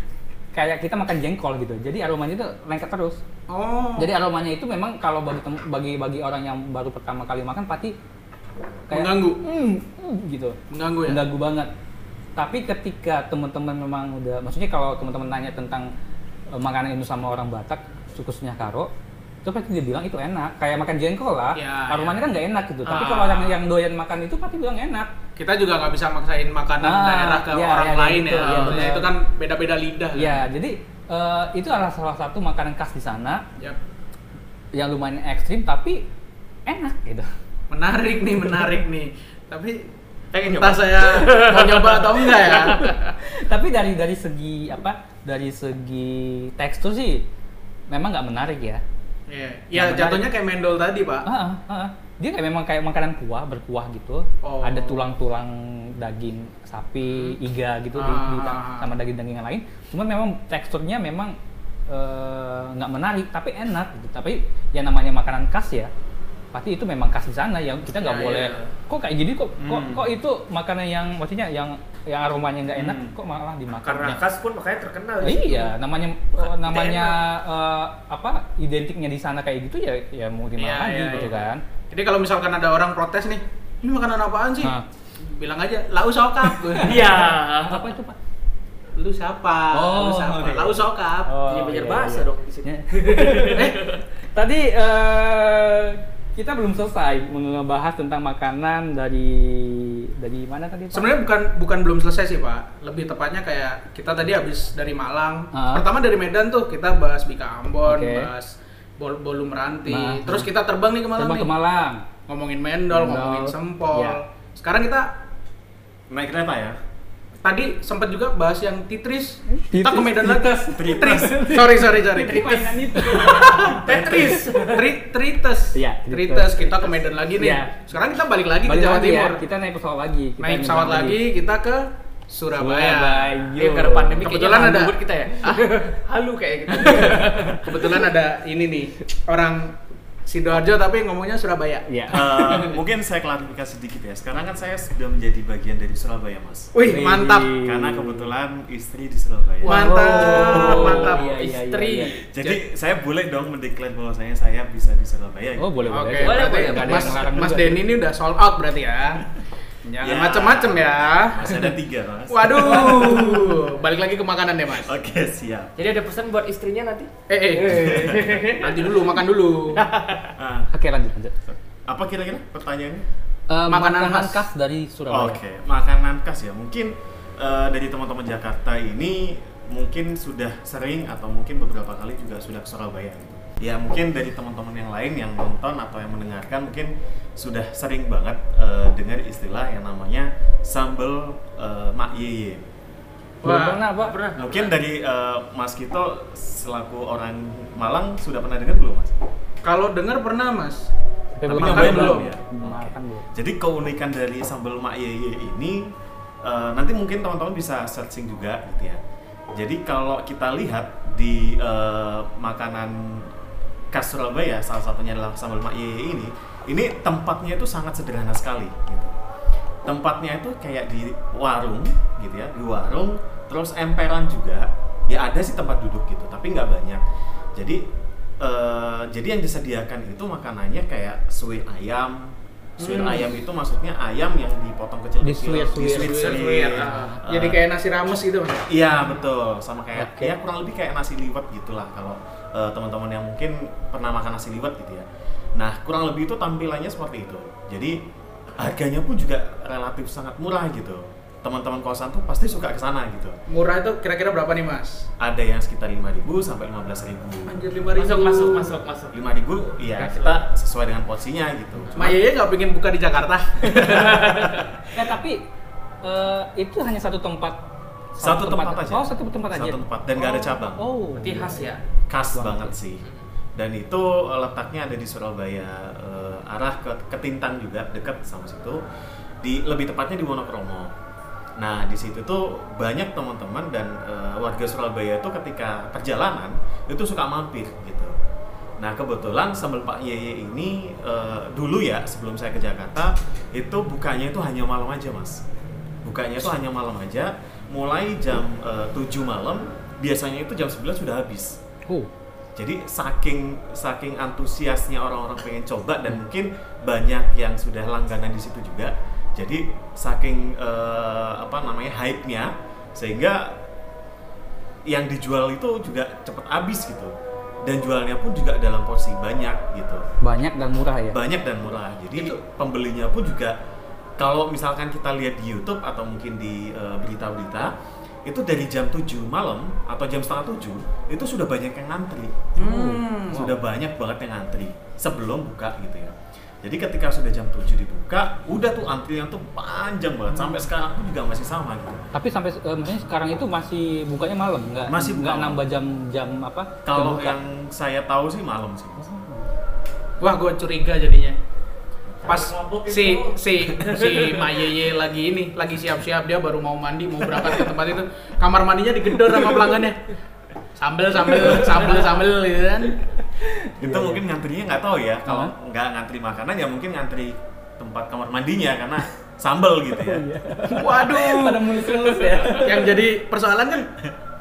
Kayak kita makan jengkol gitu. Jadi aromanya itu lengket terus. Oh. Jadi aromanya itu memang kalau bagi bagi bagi orang yang baru pertama kali makan pasti Mengganggu. "Hmm, hmm," gitu. mengganggu ya? Mengganggu banget. Tapi ketika teman-teman memang udah maksudnya kalau teman-teman nanya tentang eh, makanan itu sama orang Batak, khususnya Karo, itu pasti dia bilang itu enak. Kayak makan jengkol lah. Ya, aromanya ya. kan nggak enak gitu. Tapi Ah. kalau orang yang doyan makan itu pasti bilang enak. kita juga nggak bisa maksain makanan Ah, daerah ke iya, orang iya, lain gitu, ya. iya, benar. itu kan beda-beda lidah. kan? Ya, jadi eh, itu adalah salah satu makanan khas di sana Yap. yang lumayan ekstrim tapi enak gitu. Menarik nih, menarik nih. Tapi Pengen entah nyoba? saya mau nyoba atau enggak ya. tapi dari dari segi apa dari segi tekstur sih memang nggak menarik ya Iya. Ya Yang menarik. jatuhnya kayak mendol tadi, Pak. ah, ah, ah. dia kayak memang kayak makanan kuah berkuah gitu Oh. ada tulang-tulang daging sapi iga gitu di- di- Ah. sama daging-daging yang lain cuman memang teksturnya memang eh, nggak menarik tapi enak gitu tapi yang namanya makanan khas ya pasti itu memang khas di sana yang kita nggak Ya, boleh ya. kok kayak gini kok kok Hmm. kok itu makanan yang maksudnya yang yang aromanya nggak enak Hmm. kok malah dimakan Karena Ya. khas pun makanya terkenal. situ. Iya, namanya Bukan eh, namanya eh, apa identiknya di sana kayak gitu ya ya mau di Iya, mana lagi iya, gitu iya. kan. Jadi kalau misalkan ada orang protes nih, ini makanan apaan sih? Nah. Bilang aja, lau sokap. Iya. Apa itu, Pak? Lu siapa? Oh, Lu siapa? iya. Lau sokap. Iya, belajar bahasa dong di sini. eh, tadi eh, kita belum selesai membahas tentang makanan dari dari mana tadi, Pak? Sebenarnya bukan bukan belum selesai sih pak. Lebih tepatnya kayak kita tadi habis dari Malang. Ah. Pertama dari Medan tuh kita bahas Bika Ambon, Oke. bahas Bol Bolu Meranti. Nah. Terus kita terbang nih ke Malang Terbang nih. ke Malang. Ngomongin Mendol, Mendol. ngomongin Sempol. Iya. Sekarang kita Naik kereta ya? Tadi sempat juga bahas yang Titris. Titris, Kita ke Medan lagi. Trites. Titris. sorry sorry sorry. Tetris. Tri Trites. Iya, Trites. Trites. Kita ke Medan lagi nih. Iya. Sekarang kita balik lagi ke Jawa lagi Timur. ya, kita naik pesawat lagi. Kita Naik pesawat lagi, kita ke Surabaya. Surabaya. Eh, karena pandemi Kebetulan ada- kita ya. Halu kayak gitu. Kebetulan ada ini nih orang Sidoarjo tapi ngomongnya Surabaya. Iya. Eh, mungkin saya klarifikasi sedikit ya. Sekarang kan saya sudah menjadi bagian dari Surabaya, Mas. Wih, Wih. mantap. Karena kebetulan istri di Surabaya. Mantap, mantap. Iya, iya, Istri. iya, iya. Jadi saya boleh dong mendeklar bahwasanya saya bisa di Surabaya. Oh, boleh, Oke, boleh. Boleh, boleh, ada Mas Mas Denny sih. ini udah sold out berarti ya. Jangan Ya. macem-macem ya. Masih ada tiga, Mas. Waduh, balik lagi ke makanan deh mas. Oke, siap. Jadi ada pesan buat istrinya nanti? Eh, eh, nanti dulu makan dulu. Ah, Oke, lanjut, lanjut. apa kira-kira pertanyaannya? Eh, Makanan makanan, khas. khas. dari Surabaya. Oke, makanan khas ya. Mungkin eh, dari teman-teman Jakarta ini mungkin sudah sering atau mungkin beberapa kali juga sudah ke Surabaya. gitu. Ya mungkin dari teman-teman yang lain yang nonton atau yang mendengarkan mungkin sudah sering banget eh, dengar istilah yang namanya sambal eh, mak yeye. Belum Wah, pernah, Pak. Pernah. Mungkin dari eh, Mas Kito selaku orang Malang sudah pernah dengar belum Mas? Kalau dengar pernah mas. Tapi Tapi belum nyobain belum. belum ya? Makan belum. Jadi keunikan dari sambal mak yeye ini eh, nanti mungkin teman-teman bisa searching juga gitu ya. Jadi kalau kita lihat di eh, makanan khas Surabaya salah satunya adalah sambal mak yeye ini, ini tempatnya itu sangat sederhana sekali gitu. Tempatnya itu kayak di warung gitu ya, di warung terus emperan juga. Ya ada sih tempat duduk gitu, tapi nggak banyak. Jadi eh, jadi yang disediakan itu makanannya kayak suwir ayam. Suwir Hmm. ayam itu maksudnya ayam yang dipotong kecil-kecil. Disuir-suir. Disuir-suir. Ah. Jadi kayak nasi rames gitu mas. Iya betul, sama kayak Oke. ya kurang lebih kayak nasi liwet gitulah kalau eh, teman-teman yang mungkin pernah makan nasi liwet gitu ya. Nah kurang lebih itu tampilannya seperti itu. Jadi harganya pun juga relatif sangat murah gitu. Teman-teman kosan tuh pasti suka ke sana gitu. Murah itu kira-kira berapa nih mas? Ada yang sekitar 5.000 sampai 15.000. Anjir lima ribu. Masuk, masuk, masuk, masuk. 5.000 iya kita sesuai dengan porsinya gitu. Ma Yeye nggak pengen buka di Jakarta? Eh, tapi eh, itu hanya satu tempat. Satu tempat, aja. Oh, satu tempat aja. Satu tempat dan nggak ada cabang. Oh. Berarti khas ya? khas Banget banget sih dan itu eh, letaknya ada di Surabaya eh, arah ke Ketintang juga dekat sama situ di lebih tepatnya di Wonokromo nah di situ tuh banyak teman-teman dan eh, warga Surabaya tuh ketika perjalanan itu suka mampir gitu nah kebetulan sambal Pak Yeye ini eh, dulu ya sebelum saya ke Jakarta itu bukanya itu hanya malam aja mas bukanya itu hanya malam aja mulai jam eh, 7 malam biasanya itu jam 11 sudah habis Oh. jadi saking saking antusiasnya orang-orang pengen coba dan mungkin banyak yang sudah langganan di situ juga. Jadi saking eh, apa namanya hype-nya sehingga yang dijual itu juga cepet habis gitu. Dan jualnya pun juga dalam porsi banyak gitu. Banyak dan murah ya. Banyak dan murah. Jadi Itu. pembelinya pun juga kalau misalkan kita lihat di YouTube atau mungkin di eh, berita-berita itu dari jam 7 malam atau jam setengah 7 itu sudah banyak yang ngantri Hmm. sudah banyak banget yang ngantri sebelum buka gitu ya jadi ketika sudah jam 7 dibuka udah tuh antrian tuh panjang banget sampai sekarang pun juga masih sama gitu Tapi sampai eh, maksudnya sekarang itu masih bukanya malam, nggak? Masih buka nggak nambah jam-jam apa? kalau jam yang saya tahu sih malam sih Wah, gue curiga jadinya. Pas si si si Mayeye lagi ini, lagi siap-siap dia baru mau mandi, mau berangkat ke tempat itu, kamar mandinya digedor sama pelanggannya. Sambel sambel sambel sambel gitu kan. itu Iya, mungkin ngantrinya nggak tahu ya kalau nggak ngantri makanan ya mungkin ngantri tempat kamar mandinya karena sambel gitu ya. Waduh. Pada mulus-mulus ya. Yang jadi persoalan kan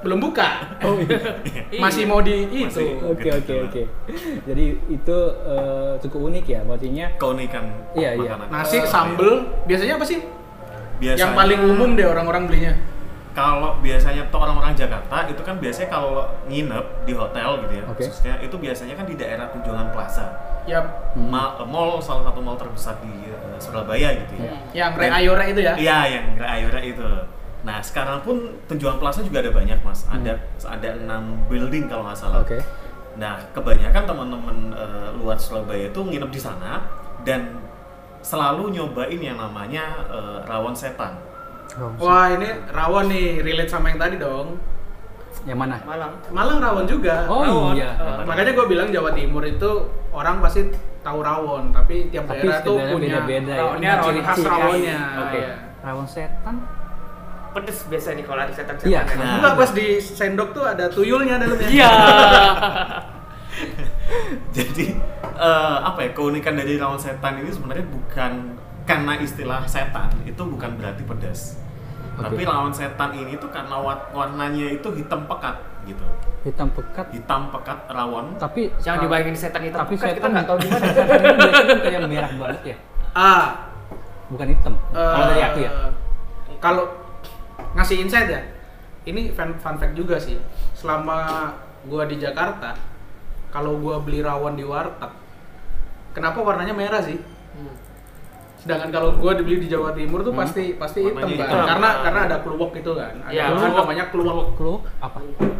belum buka. Oh iya. Masih mau di itu. Oke oke oke. Jadi itu eh, cukup unik ya, maksudnya. keunikan Iya, iya. Nasi sambel biasanya apa sih? biasanya Yang paling umum deh orang-orang belinya. kalau biasanya tuh orang-orang Jakarta itu kan biasanya kalau nginep di hotel gitu ya Oke. khususnya itu biasanya kan di daerah Tunjungan Plaza Yap. Hmm. Ma- mall salah satu mall terbesar di eh, Surabaya gitu ya Yang Re Dan- Ayora itu ya. Iya, yang Ayora itu. Nah, sekarang pun Tunjungan Plaza juga ada banyak, Mas. Ada ada enam building kalau nggak salah. Oke. Nah, kebanyakan teman-teman eh, luar Surabaya itu nginep di sana dan selalu nyobain yang namanya eh, rawon setan. Wah, ini rawon nih, relate sama yang tadi dong. Yang mana? Malang. Malang rawon juga. Oh Rawon. iya. Eh, Makanya gue bilang Jawa Timur itu orang pasti tahu rawon, tapi tiap Tapi daerah tuh punya beda-beda ya. rawonnya, rawon khas rawonnya. Oke. Iya. Rawon setan. Pedes biasa nih kalau ada setan Iya. setan. Nah. Enggak pas di sendok tuh ada tuyulnya dalamnya. Iya. Jadi eh, apa ya keunikan dari rawon setan ini sebenarnya bukan karena istilah setan itu bukan berarti pedas. Oke. Tapi rawon setan ini tuh karena wa- warnanya itu hitam pekat gitu. Hitam pekat. Hitam pekat rawon. Tapi Jangan dibayangin setan hitam Tapi pekat, kita setan nggak tahu gimana. setan ini biasanya kan kayak merah banget ya. Ah, Bukan hitam. Kalau dari aku ya. Kalau ngasih insight ya, ini fun, fun fact juga sih. Selama gua di Jakarta, kalau gua beli rawon di warteg, kenapa warnanya merah sih? Hmm. Sedangkan kalau gua dibeli di Jawa Timur tuh Hmm. pasti pasti hitam kan. hitam. Karena karena ada kluwek itu kan. Ada Iya, bahan kluwek. namanya kluwek. Clue apa?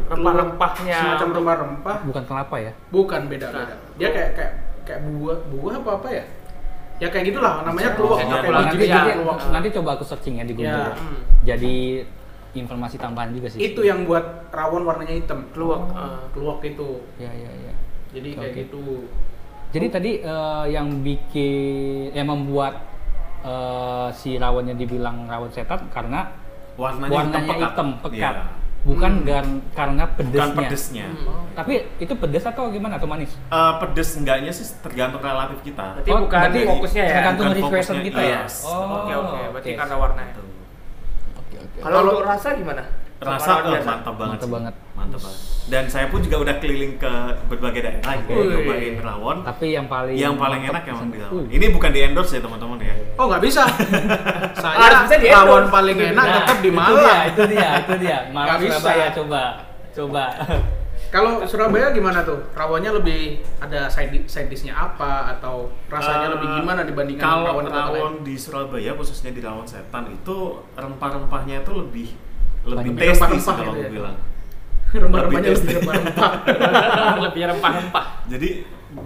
Rempah-rempahnya. Semacam rempah-rempah. Bukan kelapa ya? Bukan beda Bukan. beda. Dia kayak kayak kayak buah buah apa apa ya? Ya kayak gitulah namanya Oh, kayak Pakai nanti, ya. nanti, coba aku searching ya di Google. Ya. Hmm. Jadi informasi tambahan juga sih. Itu yang buat rawon warnanya hitam. Kluwek. Oh. eh. Kluwek itu. Ya ya ya. Jadi kayak Oke. gitu. Jadi tadi eh, yang bikin yang membuat eh, si rawonnya dibilang rawon setan karena Warnanya, warnanya hitam hitam pekat. pekat. Bukan Hmm. gar- karena Bukan pedesnya. pedesnya. Hmm. Tapi itu pedes atau gimana atau manis? Eh, pedes enggaknya sih tergantung relatif kita. Berarti Oh, bukan berarti fokusnya ya. tergantung Bukan requestan fokusnya, kita ya. yes. Oke oke, berarti oke. karena warnanya. Gitu. Oke oke. Kalau Kalau- untuk rasa gimana? Rasa Sama rawon eh, biasa? mantap banget. Mantap banget. Mantap banget. Dan saya pun juga udah keliling ke berbagai daerah gitu, Oke. nyobain rawon. Tapi yang paling yang paling enak emang di rawon. Uh. Ini bukan di endorse ya teman-teman ya. Oh nggak bisa. Saya Harus bisa di-endorse. rawon paling enak Nah, tetap di itu Malang. dia, Itu dia, itu dia. Malang Nggak bisa. Surabaya coba. Coba. Kalau Surabaya gimana tuh? Rawonnya lebih ada side di- side dish-nya apa atau rasanya Eh, lebih gimana dibandingkan kalau rawon lain? rawon di Surabaya khususnya di rawon setan itu rempah-rempahnya itu lebih lebih tasty sih kalau gitu gue ya? bilang. Rempah-rempahnya lebih rempah-rempah. Lebih rempah-rempah. Jadi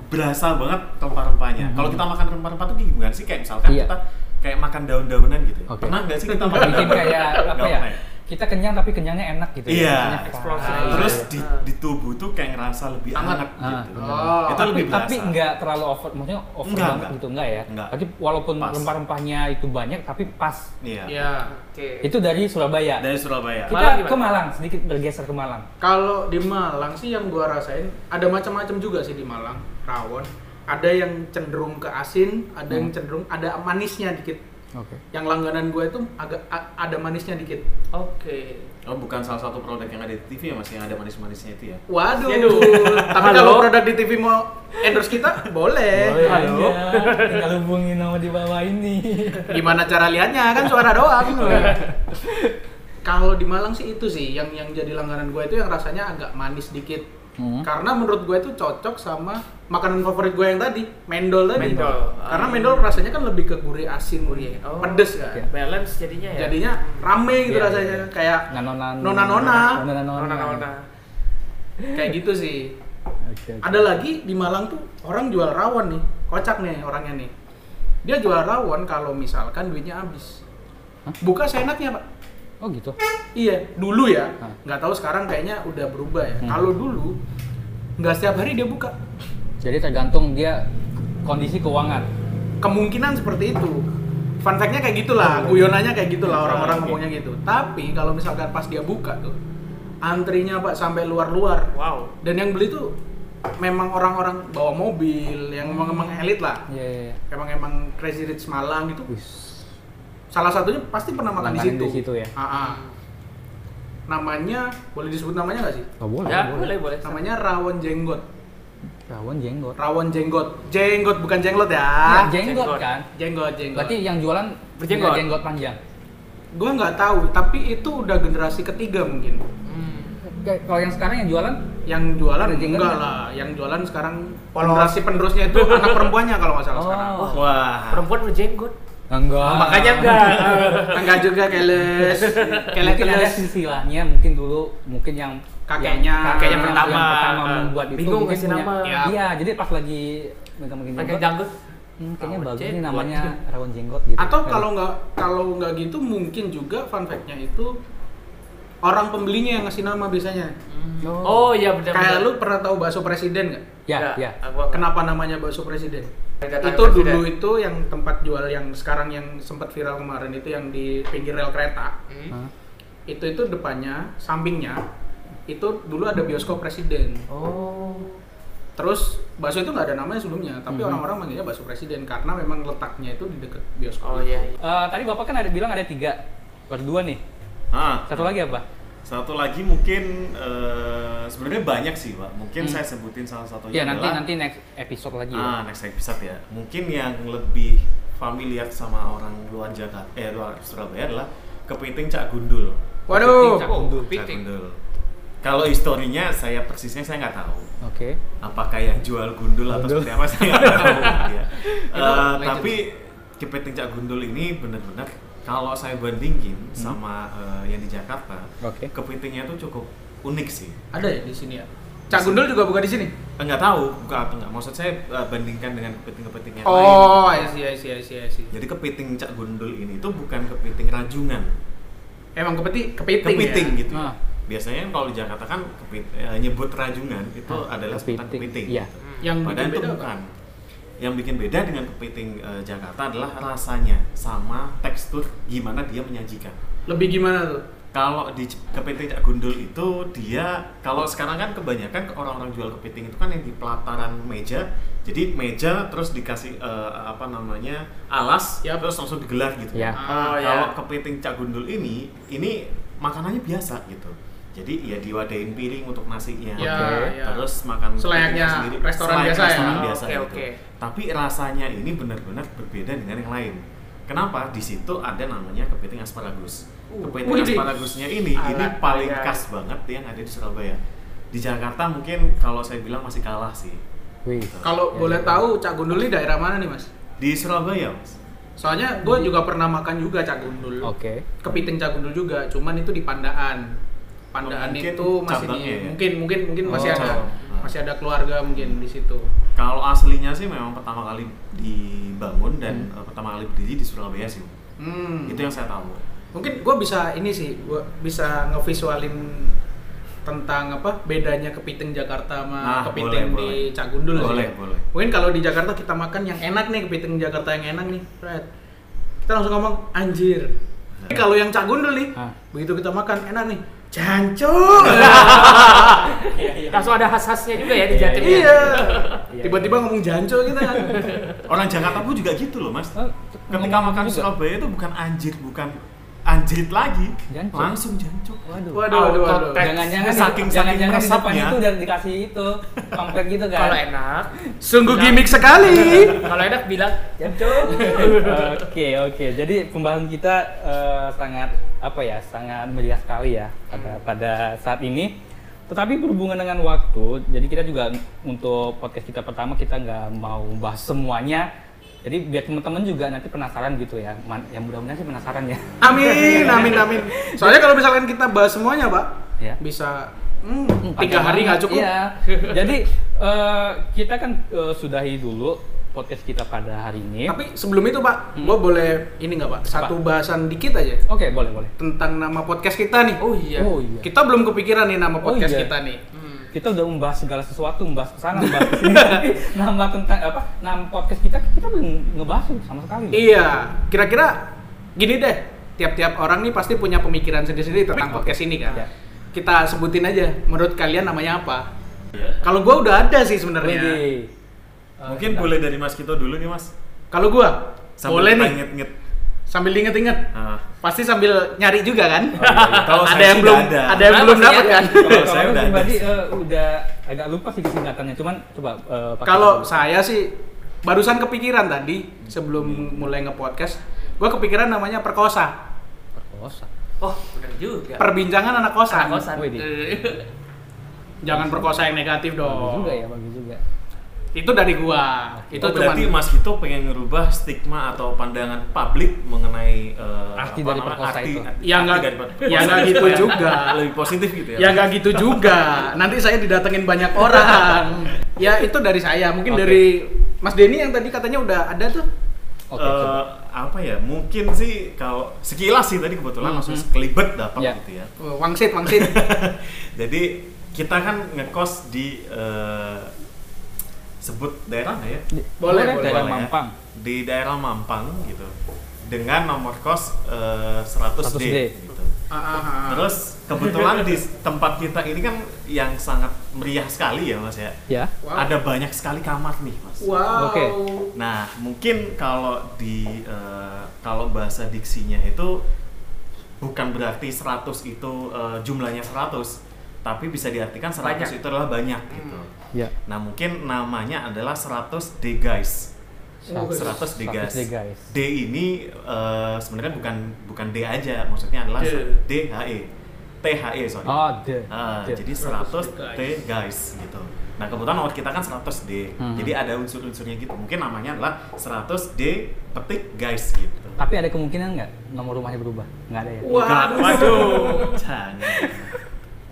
berasa banget rempah-rempahnya. Mhm. Kalau kita makan rempah-rempah tuh gimana sih? Kayak misalkan Iya. kita kayak makan daun-daunan gitu. Oke. Pernah nggak sih kita makan Bikin kayak apa ya? Ya? Kita kenyang tapi kenyangnya enak gitu Iya. ya. Rasanya Eksplosif. fine. Terus Iya. di, Ah. di tubuh tuh kayak ngerasa lebih Hangat. hangat Ah, gitu. Oh. Itu tapi, lebih berasa. tapi enggak terlalu over, maksudnya over Enggak, banget enggak. gitu enggak ya? Enggak. Tapi walaupun rempah-rempahnya itu banyak tapi pas. Iya. Iya. Oke. Itu dari Surabaya. Dari Surabaya. Kita Malang ke Malang, sedikit bergeser ke Malang. Kalau di Malang sih yang gua rasain ada macam-macam juga sih di Malang rawon. Ada yang cenderung ke asin, ada yang Hmm. cenderung ada manisnya dikit. Oke. Yang langganan gue itu agak a- ada manisnya dikit. Oke. Oh, bukan salah satu produk yang ada di TV ya Mas yang ada manis-manisnya itu ya. Waduh. Aduh. Tapi kalau produk di TV mau endorse kita, boleh. Halo. Tinggal hubungin nomor di bawah ini. Gimana cara lihatnya kan suara doang. Kalau di Malang sih itu sih yang yang jadi langganan gue itu yang rasanya agak manis dikit. Hmm. Karena menurut gue itu cocok sama makanan favorit gue yang tadi, mendol tadi. Mendol. Karena Ah. mendol rasanya kan lebih ke gurih asin, Gurih. Oh. pedes kan. Iya. Balance jadinya ya. Jadinya rame gitu Iya, rasanya, iya. kayak Nanonan. Nona-nona. Nona-nona. Nona-nona. kayak gitu sih. Oke, oke. Ada lagi di Malang tuh orang jual rawon nih, kocak nih orangnya nih. Dia jual rawon kalau misalkan duitnya habis. Buka seenaknya pak. Oh gitu. Iya, dulu ya. Nggak tahu sekarang kayaknya udah berubah ya. Hmm. Kalau dulu nggak setiap hari dia buka. Jadi tergantung dia kondisi keuangan. Kemungkinan seperti itu. Fun fact-nya kayak gitulah, guyonannya kayak gitulah orang-orang Ah, oke. ngomongnya gitu. Tapi kalau misalkan pas dia buka tuh, antrinya pak sampai luar-luar. Wow. Dan yang beli tuh memang orang-orang bawa mobil, yang emang emang elit lah. Iya, iya, iya. Emang emang Crazy Rich Malang gitu. Wis. Salah satunya pasti pernah makan di situ. di situ ya? Ah, ah. Namanya boleh disebut namanya nggak sih? Oh, boleh, Ya, boleh boleh. Namanya rawon jenggot. Rawon jenggot. Rawon jenggot. Jenggot bukan jenglot ya. Ya, jenggot jenggot. kan. Jenggot, jenggot. Berarti yang jualan Berjenggot. jenggot panjang. Gua nggak tahu, tapi itu udah generasi ketiga mungkin. Hmm. Kayak Kalau yang sekarang yang jualan Yang jualan enggak nggak? lah, yang jualan sekarang Polos. generasi penerusnya itu anak perempuannya kalau nggak salah Oh. sekarang. Wah. Perempuan berjenggot. Enggak. Makanya enggak. Enggak juga keles. Keles mungkin ada keles. istilahnya mungkin dulu mungkin yang Kakeknya. yang, Kakeknya yang pertama. yang pertama membuat itu Bingung mungkin ngasih punya- nama. Ya. Iya, jadi pas lagi megang-megang Pakai jenggot, janggut. hmm, kayaknya bagus jenggot. namanya rawon jenggot gitu. Atau kalau nggak kalau nggak gitu mungkin juga fun fact-nya itu orang pembelinya yang ngasih nama biasanya. Oh iya benar. Kayak lu pernah tahu bakso presiden nggak? ya, Enggak, ya. aku enggak. Kenapa namanya bakso presiden? Itu presiden. dulu itu yang tempat jual yang sekarang yang sempat viral kemarin itu yang di pinggir rel kereta. Hmm. Itu itu depannya, sampingnya itu dulu ada bioskop presiden. Oh. Terus bakso itu nggak ada namanya sebelumnya, tapi Mhm. orang-orang manggilnya bakso presiden karena memang letaknya itu di dekat bioskop. Oh iya. iya. Eh, tadi bapak kan ada bilang ada tiga, berdua nih. Ah, Satu lagi apa? Satu lagi mungkin eh, sebenarnya banyak sih pak. Mungkin Hmm. saya sebutin salah satunya Ya nanti adalah nanti next episode lagi. ah ya. next episode ya. Mungkin yang lebih familiar sama orang luar Jakarta, eh luar Surabaya adalah kepiting Cak Gundul. Waduh, Cak Oh, Gundul. Cak kepiting. Gundul. Kalau historinya saya persisnya saya nggak tahu. Oke. apakah yang jual gundul atau Gundul. seperti apa saya nggak tahu ya. Legend. tapi kepiting cak gundul ini benar-benar kalau saya bandingin Hmm. sama eh, yang di Jakarta Oke. kepitingnya itu cukup unik sih ada ya di sini ya. Cak Gundul juga buka di sini. enggak tahu bukan atau enggak maksud saya eh, bandingkan dengan kepiting-kepiting yang lain Oh, I see, I see, I see, I see. jadi kepiting cak gundul ini itu bukan kepiting rajungan Emang kepiting, kepiting, kepiting ya? gitu Ah. biasanya kalau di Jakarta kan kepit- eh, nyebut rajungan itu Ah, adalah kepiting. kepiting Iya. gitu. Yang Padahal itu beda apa? Yang bikin beda dengan kepiting eh, Jakarta adalah rasanya sama tekstur gimana dia menyajikan. Lebih gimana tuh? Kalau di kepiting Cak Gundul itu dia kalau sekarang kan kebanyakan orang-orang jual kepiting itu kan yang di pelataran meja. Jadi meja terus dikasih eh, apa namanya alas Yap. terus langsung digelar gitu. Ya. Oh, ya. Kalau kepiting Cak Gundul ini ini makanannya biasa gitu. Jadi ya diwadain piring untuk nasinya. Ya, Oke. ya. Terus makan Selayaknya sendiri. restoran biasa ya? restoran Oh, biasa oke, gitu. oke. Tapi rasanya ini benar-benar berbeda dengan yang lain. Kenapa? Di situ ada namanya kepiting asparagus. Uh, kepiting wih. asparagusnya ini Ala- ini paling ala- khas banget yang ada di Surabaya. Di Jakarta mungkin kalau saya bilang masih kalah sih. Wih. Kalau Ya, boleh ya. tahu Cak Gundul ini daerah mana nih, Mas? Di Surabaya, Mas. Soalnya gue juga pernah makan juga Cak Gundul. Oke. Kepiting Cak Gundul juga, cuman itu di Pandaan. Pandaan Oh, mungkin itu masih di, ya? mungkin mungkin mungkin Oh, masih ada cabang. Masih ada keluarga mungkin di situ. Kalau aslinya sih memang pertama kali dibangun dan Hmm. eh, pertama kali berdiri di Surabaya sih. Hmm. Itu yang saya tahu. Mungkin gue bisa ini sih, gue bisa ngevisualin tentang apa bedanya kepiting Jakarta sama Nah, kepiting boleh, di boleh. Cak Gundul sih. Boleh, boleh. Mungkin kalau di Jakarta kita makan yang enak nih kepiting Jakarta yang enak nih, Fred. Kita langsung ngomong anjir. Tapi kalau yang Cak Gundul nih, Ah. begitu kita makan enak nih, jancuk. Langsung ada khas-khasnya juga ya di Jatim. ya? iya. Iya, Tiba-tiba ngomong jancuk kita kan. Orang Jakarta pun juga gitu loh, Mas. Ketika makan. Surabaya itu bukan anjir, bukan anjrit lagi. Jancuk. Langsung jancuk. Waduh. Waduh, waduh, waduh. Auto-tag. Jangan-jangan Saking- jangan-jangan saking di depan meresapnya. itu udah dikasih itu pamflet gitu kan. Kalau enak, Sungguh Bilang- gimmick sekali. kalau enak bilang jancuk. Oke oke, jadi pembahasan kita eh, sangat apa ya, sangat meriah sekali ya pada pada saat ini. Tetapi berhubungan dengan waktu, jadi kita juga untuk podcast kita pertama kita nggak mau bahas semuanya. Jadi biar teman-teman juga nanti penasaran gitu ya. Man- yang mudah-mudahan sih penasaran ya. Amin, amin, amin. Soalnya kalau misalkan kita bahas semuanya, Pak, Ya. bisa hmm, tiga hari nggak cukup. Iya. Jadi eh, kita kan eh, sudahi dulu podcast kita pada hari ini. Tapi sebelum itu, Pak, Hmm. gua boleh ini nggak, Pak? Satu bahasan dikit aja Oke, boleh boleh. tentang nama podcast kita nih. Oh iya. Oh iya. Kita belum kepikiran nih nama Oh, podcast iya. kita nih. Kita udah membahas segala sesuatu, membahas ke sana, membahas ke sini, tapi nama tentang apa? Nama podcast kita kita belum ngebahas sama sekali. Iya, kira-kira gini deh. Tiap-tiap orang nih pasti punya pemikiran sendiri-sendiri tentang podcast ini kan. Ya. Kita sebutin aja. Menurut kalian namanya apa? Iya. Kalau gua udah ada sih sebenarnya. Eh, Mungkin kita- boleh dari Mas Kito dulu nih, Mas. Kalau gua Sambil boleh nih. inget-inget. Sambil diinget-inget. Ah. Pasti sambil nyari juga kan? Oh, iya, iya. Kalau ada saya yang sih belum ada. ada yang belum dapat kan? Kalau saya udah ada pribadi eh, udah agak lupa sih singkatannya, cuman coba eh, pakai Kalau saya sih barusan kepikiran tadi sebelum mulai nge-podcast, gua kepikiran namanya perkosa. perkosa. Oh, benar juga. Perbincangan anak kosan. Anak kosan. Jangan perkosa yang negatif Bagus dong. juga ya, bagus juga. Itu dari gua. Itu Oh, berarti Mas Kito pengen ngerubah stigma atau pandangan publik mengenai eh, Arti apa dari namanya, perkosa arti- itu. arti- Ya arti nggak- dari per- ya nggak gitu ya. juga. Lebih positif gitu ya. Ya nggak gitu juga. Nanti saya didatengin banyak orang. ya itu dari saya. Mungkin Oke. dari Mas Denny yang tadi katanya udah ada tuh. Oke, Eh, coba. apa ya? Mungkin sih kalau sekilas sih tadi kebetulan Mhm. langsung sekelibet dapat Ya. gitu ya. Oh, Wangsit, wangsit. Jadi kita kan ngekos di eh, sebut daerah nggak ya? Di- boleh, boleh. daerah Boleh ya. Mampang. Di daerah Mampang gitu. Dengan nomor kos eh, 100D, 100D. gitu. Ah, ah, ah. Terus kebetulan di tempat kita ini kan yang sangat meriah sekali ya mas ya. Ya. Wow. Ada banyak sekali kamar nih mas. Wow. Oke. Nah mungkin kalau di eh, kalau bahasa diksinya itu bukan berarti 100 itu eh, jumlahnya 100 tapi bisa diartikan 100 Banyak. itu adalah banyak gitu. Ya. Nah mungkin namanya adalah 100 D guys. Oh, 100 D guys. 100 D guys. D ini eh, sebenarnya bukan bukan D aja, maksudnya adalah D. D H E. T H E sorry. Oh, D. Ah, D. jadi 100 T guys gitu. Nah kebetulan nomor kita kan 100 D, Mhm. jadi ada unsur-unsurnya gitu. Mungkin namanya adalah 100 D petik guys gitu. Tapi ada kemungkinan nggak nomor rumahnya berubah? Nggak ada ya? Waduh. Waduh, jangan.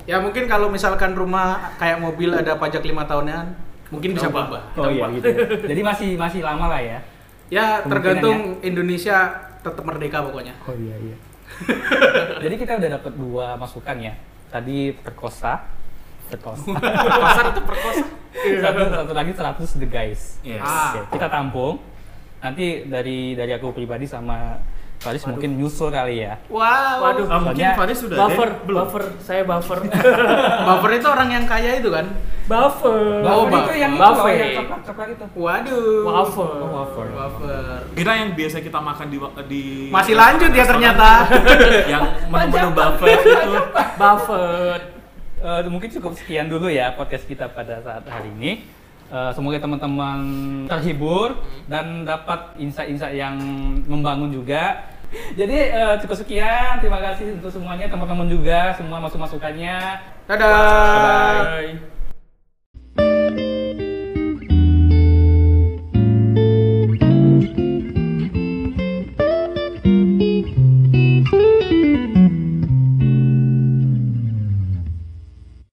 Ya mungkin kalau misalkan rumah kayak mobil ada pajak lima tahunan, mungkin bisa berubah. Oh iya gitu. Jadi masih masih lama lah ya. Ya tergantung Indonesia tetap merdeka pokoknya. Oh iya iya. Jadi kita udah dapat dua masukan ya. Tadi perkosa, perkosa. Pasar itu perkosa. satu, satu lagi 100 the guys. Yes. Ah. Oke, kita tampung. Nanti dari dari aku pribadi sama Faris mungkin nyusul kali ya. Wow. Waduh. Ah, mungkin Faris sudah buffer, deh? belum. buffer, saya buffer. Baper itu orang yang kaya itu kan? buffer. Oh, Buffer itu Buffer. yang itu, Buffer. oh, yang itu. Waduh. Wafer. Oh, wafer. Wafer. Kira yang biasa kita makan di di Masih lanjut ya ternyata. yang menu-menu buffet itu. Buffer. Eh, mungkin cukup sekian dulu ya podcast kita pada saat hari ini. Eh, semoga teman-teman terhibur dan dapat insight-insight yang membangun juga. Jadi eh, cukup sekian. Terima kasih untuk semuanya, teman-teman juga semua masuk-masukannya. Dadah. Bye-bye.